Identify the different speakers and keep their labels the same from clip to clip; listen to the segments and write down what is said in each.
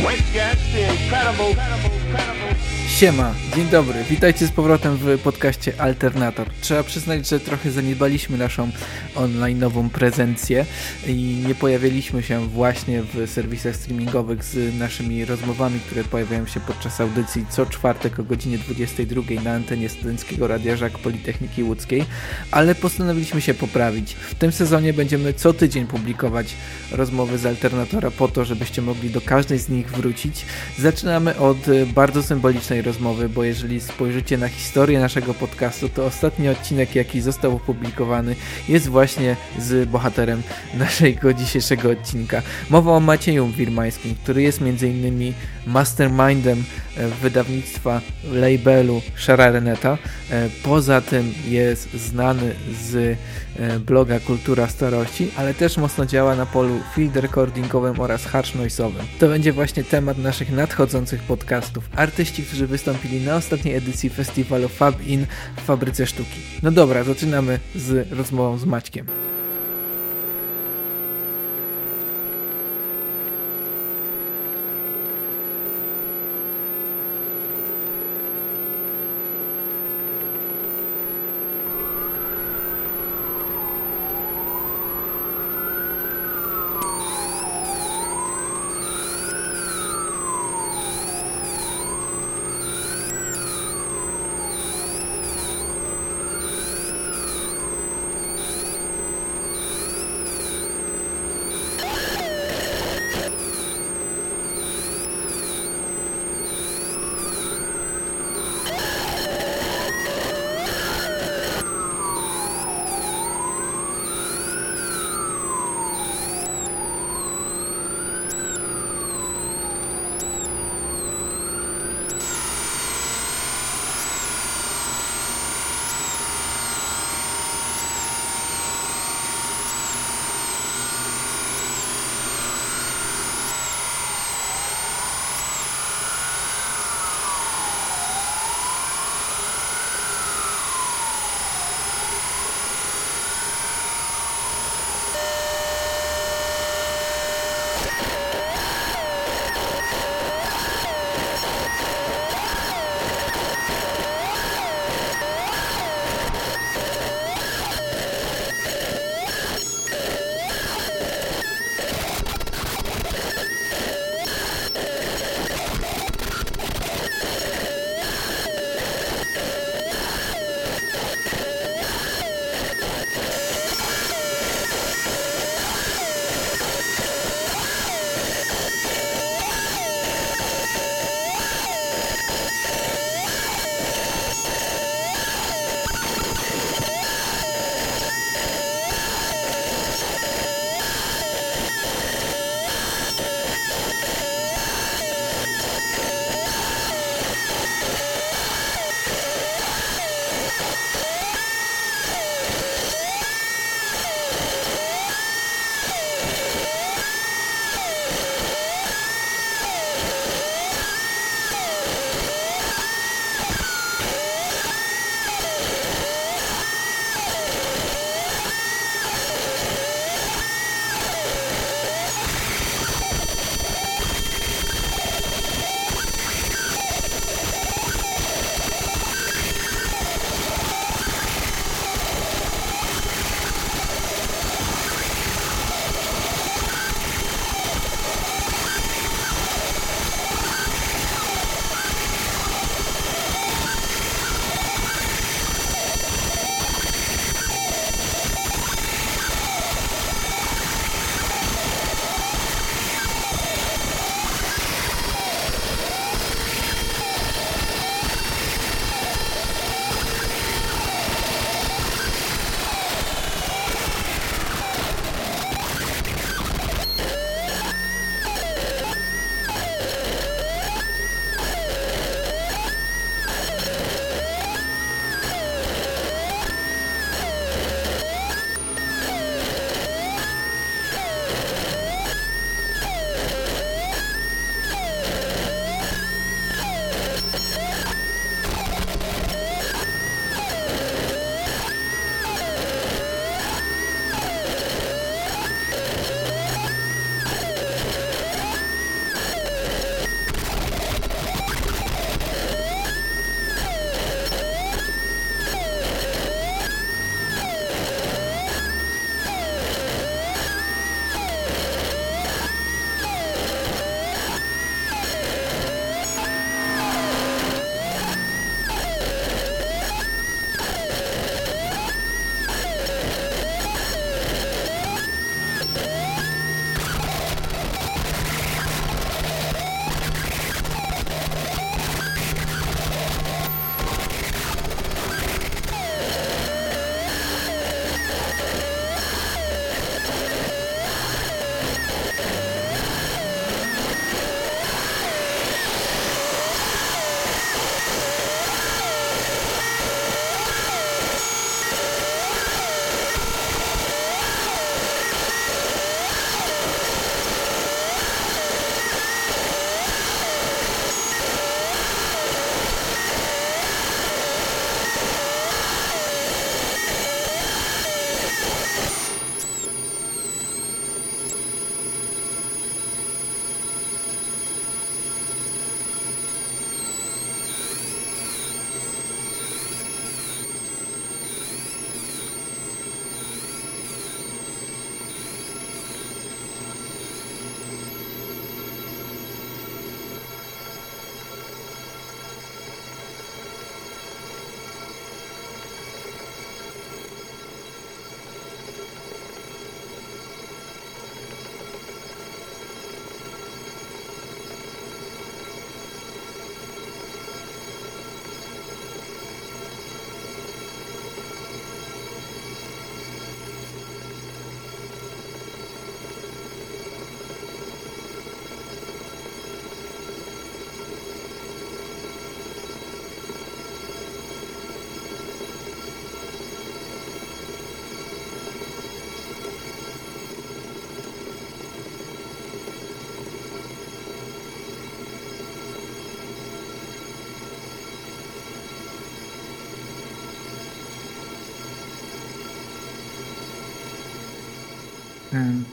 Speaker 1: tonight, guest, the incredible, incredible, incredible. Siema, dzień dobry, witajcie z powrotem w podcaście Alternator. Trzeba przyznać, że trochę zaniedbaliśmy naszą online'ową prezencję i nie pojawialiśmy się właśnie w serwisach streamingowych z naszymi rozmowami, które pojawiają się podczas audycji co czwartek o godzinie 22 na antenie Studenckiego Radia Żak Politechniki Łódzkiej, ale postanowiliśmy się poprawić. W tym sezonie będziemy co tydzień publikować rozmowy z Alternatora po to, żebyście mogli do każdej z nich wrócić. Zaczynamy od bardzo symbolicznej rozmowy, bo jeżeli spojrzycie na historię naszego podcastu, to ostatni odcinek, jaki został opublikowany, jest właśnie z bohaterem naszego dzisiejszego odcinka. Mowa o Macieju Wirmańskim, który jest m.in. mastermindem e, wydawnictwa labelu Szara Reneta. E, poza tym jest znany z e, bloga Kultura Starości, ale też mocno działa na polu field recordingowym oraz harsh noise'owym. To będzie właśnie temat naszych nadchodzących podcastów. Artyści, którzy wystąpili na ostatniej edycji festiwalu Fab In w Fabryce Sztuki. No dobra, zaczynamy z rozmową z Maćkiem.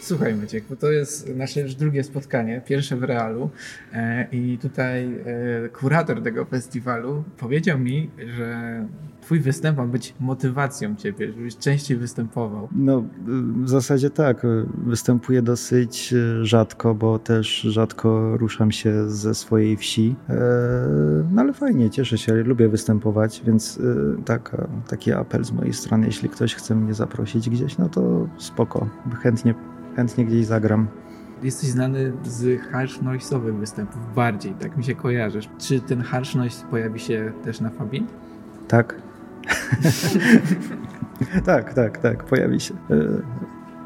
Speaker 1: Słuchaj Maciek, bo to jest nasze już drugie spotkanie, pierwsze w realu e, i tutaj e, kurator tego festiwalu powiedział mi, że twój występ ma być motywacją ciebie, żebyś częściej występował.
Speaker 2: No w zasadzie tak, występuję dosyć e, rzadko, bo też rzadko ruszam się ze swojej wsi, no ale fajnie, cieszę się, lubię występować, więc tak, taki apel z mojej strony, jeśli ktoś chce mnie zaprosić gdzieś, no to spoko, chętnie chętnie gdzieś zagram.
Speaker 1: Jesteś znany z harsh noise'owych występów bardziej, tak mi się kojarzysz. Czy ten harsh noise pojawi się też na Fabi?
Speaker 2: Tak. tak, tak, tak, pojawi się. E,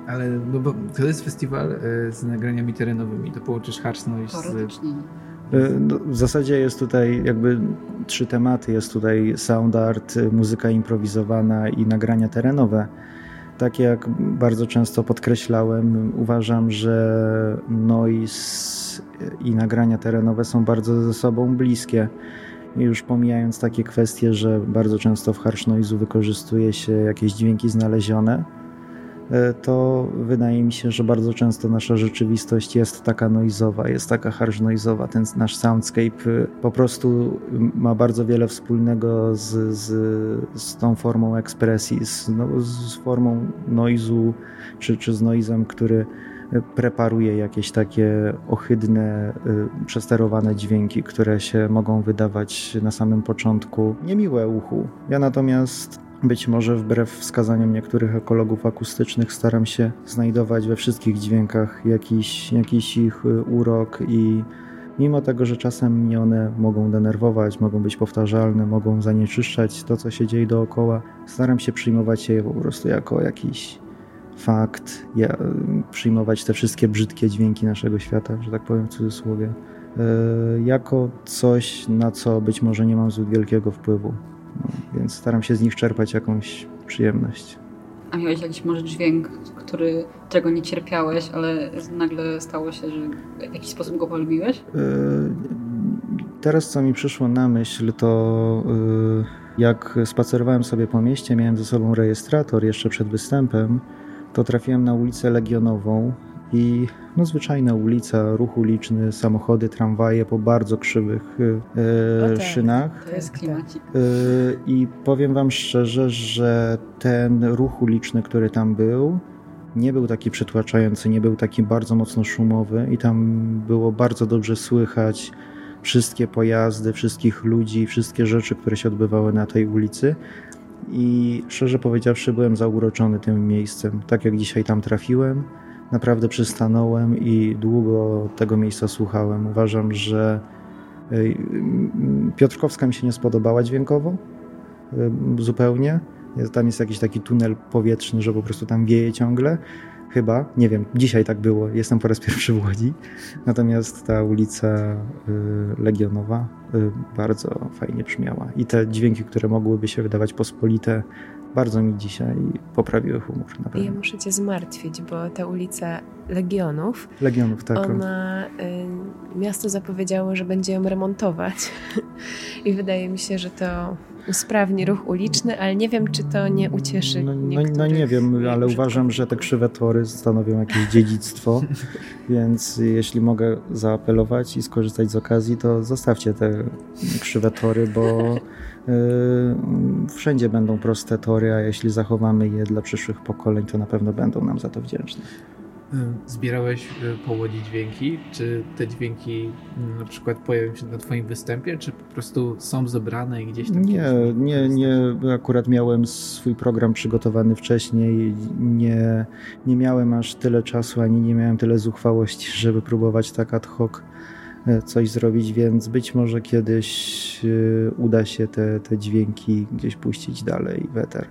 Speaker 1: Ale no bo to jest festiwal e, z nagraniami terenowymi, to połączysz harsh noise z...
Speaker 2: E, no, w zasadzie jest tutaj jakby trzy tematy. Jest tutaj sound art, muzyka improwizowana i nagrania terenowe. Tak jak bardzo często podkreślałem, uważam, że noise i nagrania terenowe są bardzo ze sobą bliskie. Już pomijając takie kwestie, że bardzo często w harsh noise'u wykorzystuje się jakieś dźwięki znalezione, E, to wydaje mi się, że bardzo często nasza rzeczywistość jest taka noizowa, jest taka harsh noizowa. Ten nasz soundscape y, po prostu ma bardzo wiele wspólnego z, z, z tą formą ekspresji, z, no, z formą noizu, czy, czy z noizem, który preparuje jakieś takie ohydne, y, przesterowane dźwięki, które się mogą wydawać na samym początku niemiłe uchu. Ja natomiast być może wbrew wskazaniom niektórych ekologów akustycznych staram się znajdować we wszystkich dźwiękach jakiś, jakiś ich y, urok i mimo tego, że czasem mnie one mogą denerwować, mogą być powtarzalne, mogą zanieczyszczać to, co się dzieje dookoła, staram się przyjmować je po prostu jako jakiś fakt, ja, przyjmować te wszystkie brzydkie dźwięki naszego świata, że tak powiem w cudzysłowie, y, jako coś, na co być może nie mam zbyt wielkiego wpływu. No, więc staram się z nich czerpać jakąś przyjemność.
Speaker 3: A miałeś jakiś może dźwięk, który, którego nie cierpiałeś, ale nagle stało się, że w jakiś sposób go polubiłeś? Yy,
Speaker 2: teraz co mi przyszło na myśl, to jak spacerowałem sobie po mieście, miałem ze sobą rejestrator jeszcze przed występem, to trafiłem na ulicę Legionową i no, zwyczajna ulica, ruch uliczny, samochody, tramwaje po bardzo krzywych e, tak, szynach.
Speaker 3: To jest klimacik.
Speaker 2: E, I powiem Wam szczerze, że ten ruch uliczny, który tam był, nie był taki przytłaczający, nie był taki bardzo mocno szumowy i tam było bardzo dobrze słychać wszystkie pojazdy, wszystkich ludzi, wszystkie rzeczy, które się odbywały na tej ulicy. I szczerze powiedziawszy, byłem zauroczony tym miejscem. Tak jak dzisiaj tam trafiłem, naprawdę przystanąłem i długo tego miejsca słuchałem. Uważam, że Piotrkowska mi się nie spodobała dźwiękowo zupełnie. Tam jest jakiś taki tunel powietrzny, że po prostu tam wieje ciągle. Chyba, nie wiem, dzisiaj tak było, jestem po raz pierwszy w Łodzi. Natomiast ta ulica y, Legionowa y, bardzo fajnie brzmiała. I te dźwięki, które mogłyby się wydawać pospolite, bardzo mi dzisiaj poprawiły humor. Na pewno.
Speaker 4: Ja muszę cię zmartwić, bo ta ulica Legionów,
Speaker 2: Legionów tak.
Speaker 4: Ona, y, miasto zapowiedziało, że będzie ją remontować i wydaje mi się, że to usprawni ruch uliczny, ale nie wiem, czy to nie ucieszy
Speaker 2: No, no, no nie wiem, ale uważam, że te krzywe tory stanowią jakieś dziedzictwo, więc jeśli mogę zaapelować i skorzystać z okazji, to zostawcie te krzywe tory, bo Yy, wszędzie będą proste tory, a jeśli zachowamy je dla przyszłych pokoleń, to na pewno będą nam za to wdzięczni.
Speaker 1: Yy, zbierałeś yy, po Łodzi dźwięki? Czy te dźwięki na przykład pojawią się na Twoim występie, czy po prostu są zebrane i gdzieś tam?
Speaker 2: Nie, nie, nie. Akurat miałem swój program przygotowany wcześniej. Nie, nie miałem aż tyle czasu, ani nie miałem tyle zuchwałości, żeby próbować tak ad hoc E, coś zrobić, więc być może kiedyś e, uda się te, te dźwięki gdzieś puścić dalej w eter.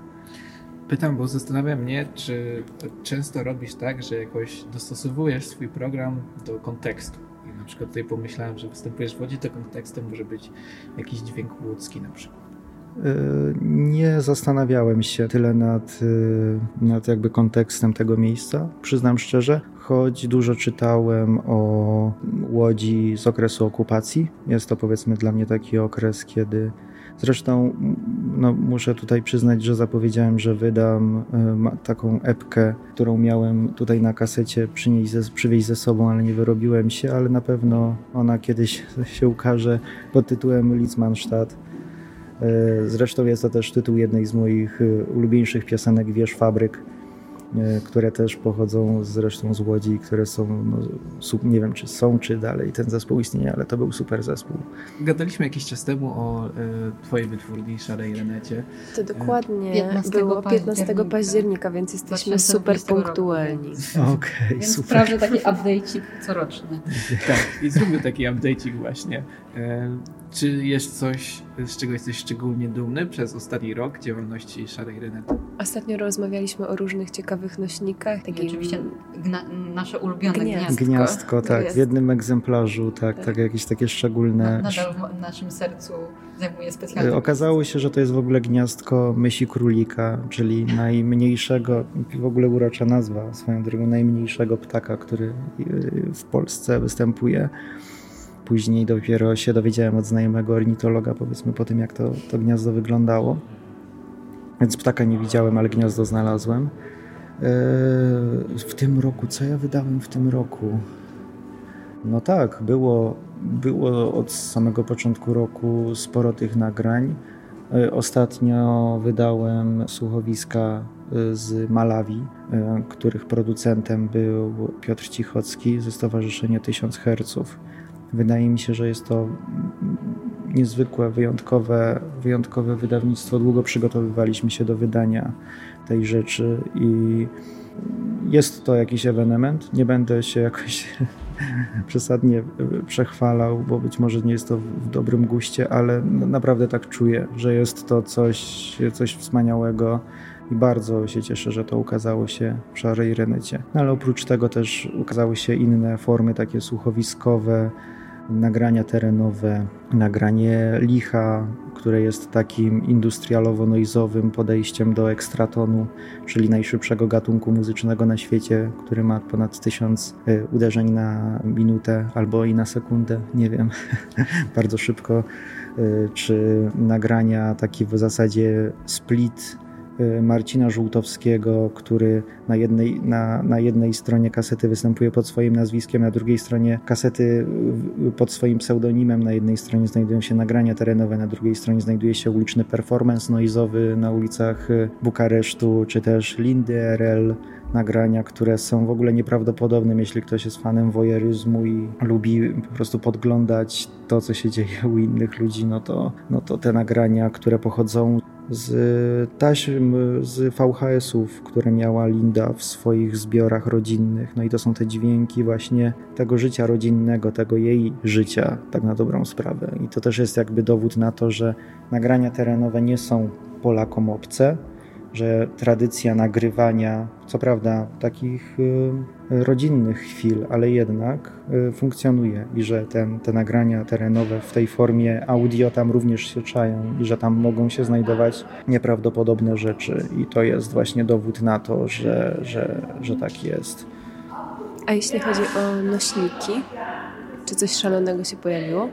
Speaker 1: Pytam, bo zastanawia mnie, czy często robisz tak, że jakoś dostosowujesz swój program do kontekstu. I na przykład tutaj pomyślałem, że występujesz w Łodzi, to kontekstem może być jakiś dźwięk łódzki na przykład.
Speaker 2: E, nie zastanawiałem się tyle nad, nad jakby kontekstem tego miejsca, przyznam szczerze choć dużo czytałem o Łodzi z okresu okupacji. Jest to powiedzmy dla mnie taki okres, kiedy Zresztą no, muszę tutaj przyznać, że zapowiedziałem, że wydam y, taką epkę, którą miałem tutaj na kasecie przynieść ze, przywieźć ze sobą, ale nie wyrobiłem się, ale na pewno ona kiedyś się ukaże pod tytułem Litzmannstadt. Y, zresztą jest to też tytuł jednej z moich y, ulubieńszych piosenek Wież Fabryk E, które też pochodzą zresztą z Łodzi, które są, no, nie wiem czy są, czy dalej ten zespół istnieje, ale to był super zespół.
Speaker 1: Gadaliśmy jakiś czas temu o y, twojej wytwórni Szarej Renecie.
Speaker 4: To dokładnie 15 było 15 października, października więc jesteśmy super punktualni.
Speaker 2: Okej, okay, super.
Speaker 3: Sprawdzę taki update'ik coroczny.
Speaker 1: tak, i zróbmy taki update'ik właśnie. E, czy jest coś, z czego jesteś szczególnie dumny przez ostatni rok działalności Szarej Renety?
Speaker 4: Ostatnio rozmawialiśmy o różnych ciekawych nośnikach.
Speaker 3: Takim... oczywiście nasze ulubione gniazdko.
Speaker 2: Gniazdko, tak. W jednym egzemplarzu, tak, tak. tak jakieś takie szczególne... Na,
Speaker 3: nadal w naszym sercu zajmuje specjalne
Speaker 2: Okazało się, że to jest w ogóle gniazdko mysi królika, czyli najmniejszego, w ogóle urocza nazwa swoją drogą, najmniejszego ptaka, który w Polsce występuje. Później dopiero się dowiedziałem od znajomego ornitologa, powiedzmy po tym, jak to, to gniazdo wyglądało. Więc ptaka nie widziałem, ale gniazdo znalazłem. Eee, w tym roku, co ja wydałem w tym roku? No tak, było, było od samego początku roku sporo tych nagrań. Eee, ostatnio wydałem słuchowiska e, z Malawi, e, których producentem był Piotr Cichocki ze Stowarzyszenia Tysiąc Herców. Wydaje mi się, że jest to niezwykłe, wyjątkowe, wyjątkowe wydawnictwo. Długo przygotowywaliśmy się do wydania tej rzeczy i jest to jakiś ewenement. Nie będę się jakoś przesadnie przechwalał, bo być może nie jest to w dobrym guście, ale naprawdę tak czuję, że jest to coś, coś wspaniałego i bardzo się cieszę, że to ukazało się w Szarej Renecie. No, ale oprócz tego też ukazały się inne formy, takie słuchowiskowe, nagrania terenowe, nagranie licha, które jest takim industrialowo-noizowym podejściem do ekstratonu, czyli najszybszego gatunku muzycznego na świecie, który ma ponad tysiąc e, uderzeń na minutę albo i na sekundę, nie wiem, bardzo szybko, e, czy nagrania takie w zasadzie split Y, Marcina Żółtowskiego, który na jednej, na, na jednej stronie kasety występuje pod swoim nazwiskiem, na drugiej stronie kasety pod swoim pseudonimem, na jednej stronie znajdują się nagrania terenowe, na drugiej stronie znajduje się uliczny performance noizowy na ulicach y, Bukaresztu, czy też Lindy RL, nagrania, które są w ogóle nieprawdopodobne, jeśli ktoś jest fanem wojeryzmu i lubi po prostu podglądać to, co się dzieje u innych ludzi, no to, no to te nagrania, które pochodzą z taśm z VHS-ów, które miała Linda w swoich zbiorach rodzinnych. No i to są te dźwięki właśnie tego życia rodzinnego, tego jej życia, tak na dobrą sprawę. I to też jest jakby dowód na to, że nagrania terenowe nie są Polakom obce, że tradycja nagrywania, co prawda takich y, rodzinnych chwil, ale jednak y, funkcjonuje i że ten, te nagrania terenowe w tej formie audio tam również się czają i że tam mogą się znajdować nieprawdopodobne rzeczy i to jest właśnie dowód na to, że, że, że tak jest.
Speaker 4: A jeśli chodzi o nośniki, czy coś szalonego się pojawiło?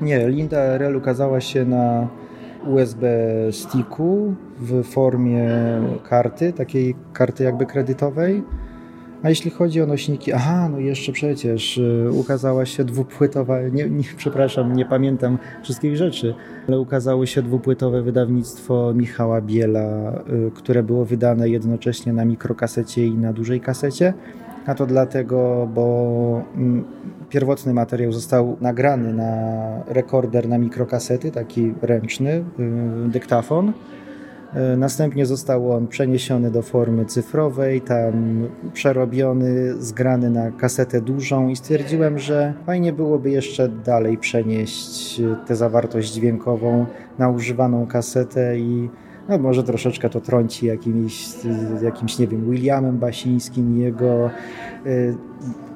Speaker 2: Nie, Linda RL ukazała się na USB sticku w formie karty, takiej karty jakby kredytowej. A jeśli chodzi o nośniki, aha, no jeszcze przecież y, ukazała się dwupłytowa, nie, nie, przepraszam, nie pamiętam wszystkich rzeczy, ale ukazało się dwupłytowe wydawnictwo Michała Biela, y, które było wydane jednocześnie na mikrokasecie i na dużej kasecie. A to dlatego, bo mm, pierwotny materiał został nagrany na rekorder na mikrokasety, taki ręczny, y, dyktafon. Y, następnie został on przeniesiony do formy cyfrowej, tam przerobiony, zgrany na kasetę dużą i stwierdziłem, że fajnie byłoby jeszcze dalej przenieść tę zawartość dźwiękową na używaną kasetę i no może troszeczkę to trąci jakimś, jakimś nie wiem, Williamem Basińskim jego y,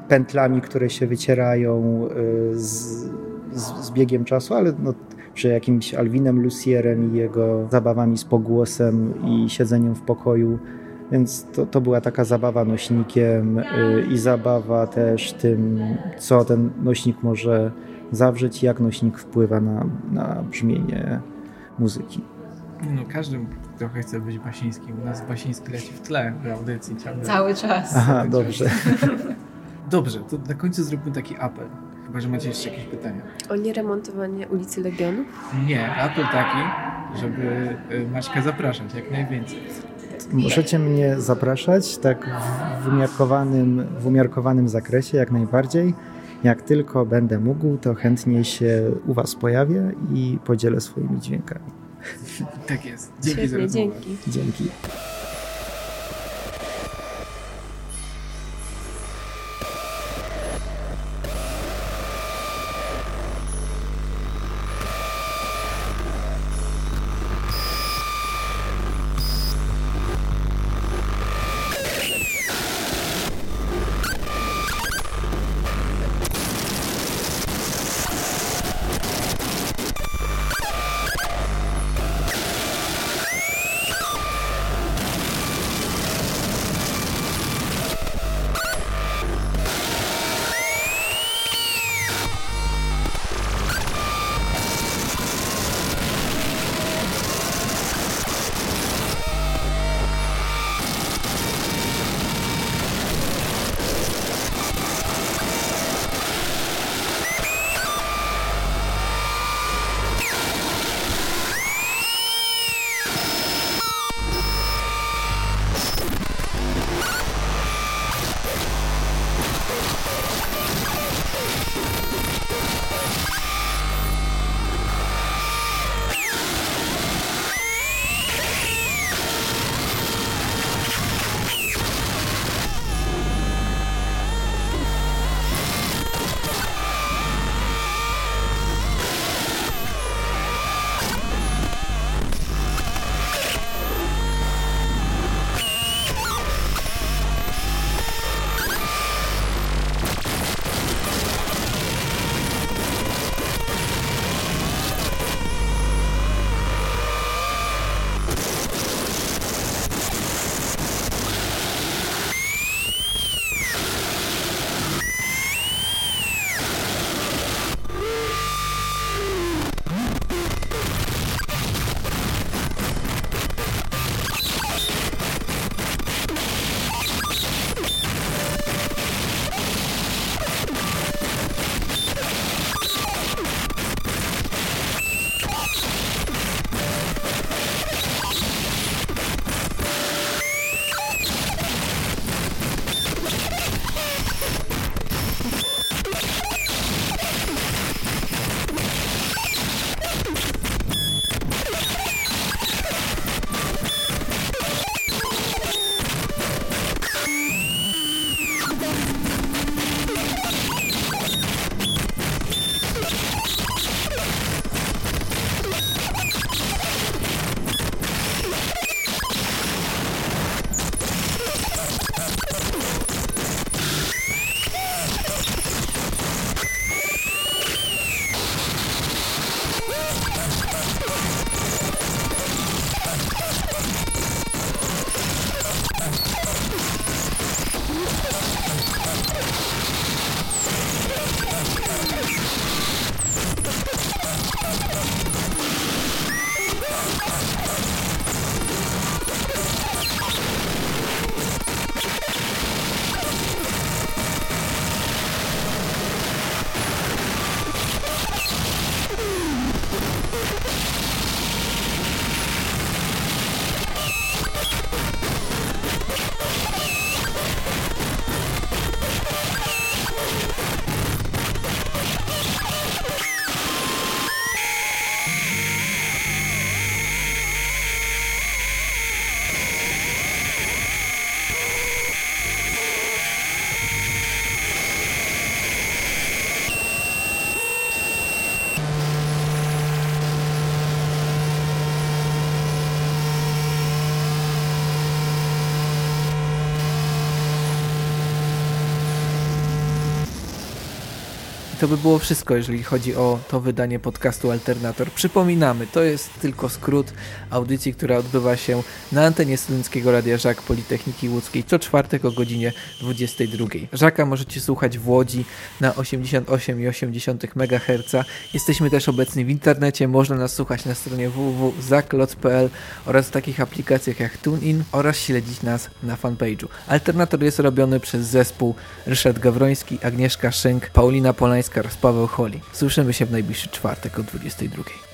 Speaker 2: pętlami, które się wycierają y, z, z, z biegiem czasu, ale no, czy jakimś Alwinem Lucierem i jego zabawami z pogłosem i siedzeniem w pokoju. Więc to, to była taka zabawa nośnikiem y, i zabawa też tym, co ten nośnik może zawrzeć, jak nośnik wpływa na, na brzmienie muzyki.
Speaker 1: No każdy trochę chce być basiński. U nas basiński leci w tle w audycji ciągle.
Speaker 3: Cały czas.
Speaker 2: Aha, dobrze.
Speaker 1: Dobrze, to na końcu zróbmy taki apel. Chyba, że macie jeszcze jakieś pytania.
Speaker 4: O nieremontowanie ulicy Legionu?
Speaker 1: Nie, apel taki, żeby y, Maćka zapraszać jak najwięcej.
Speaker 2: Możecie mnie zapraszać tak w umiarkowanym, w umiarkowanym zakresie, jak najbardziej. Jak tylko będę mógł, to chętnie się u Was pojawię i podzielę swoimi dźwiękami.
Speaker 1: Tak jest. Dzięki
Speaker 4: Świetnie,
Speaker 1: za rozmowę.
Speaker 4: dzięki.
Speaker 2: Dzięki.
Speaker 1: To by było wszystko, jeżeli chodzi o to wydanie podcastu Alternator. Przypominamy, to jest tylko skrót audycji, która odbywa się na antenie Studenckiego Radia Żak Politechniki Łódzkiej co czwartek o godzinie 22. Żaka możecie słuchać w Łodzi na 88,8 MHz. Jesteśmy też obecni w internecie, można nas słuchać na stronie www.zakloc.pl oraz w takich aplikacjach jak TuneIn oraz śledzić nas na fanpage'u. Alternator jest robiony przez zespół Ryszard Gawroński, Agnieszka Szynk, Paulina Polańska oraz Paweł Holi. Słyszymy się w najbliższy czwartek o 22.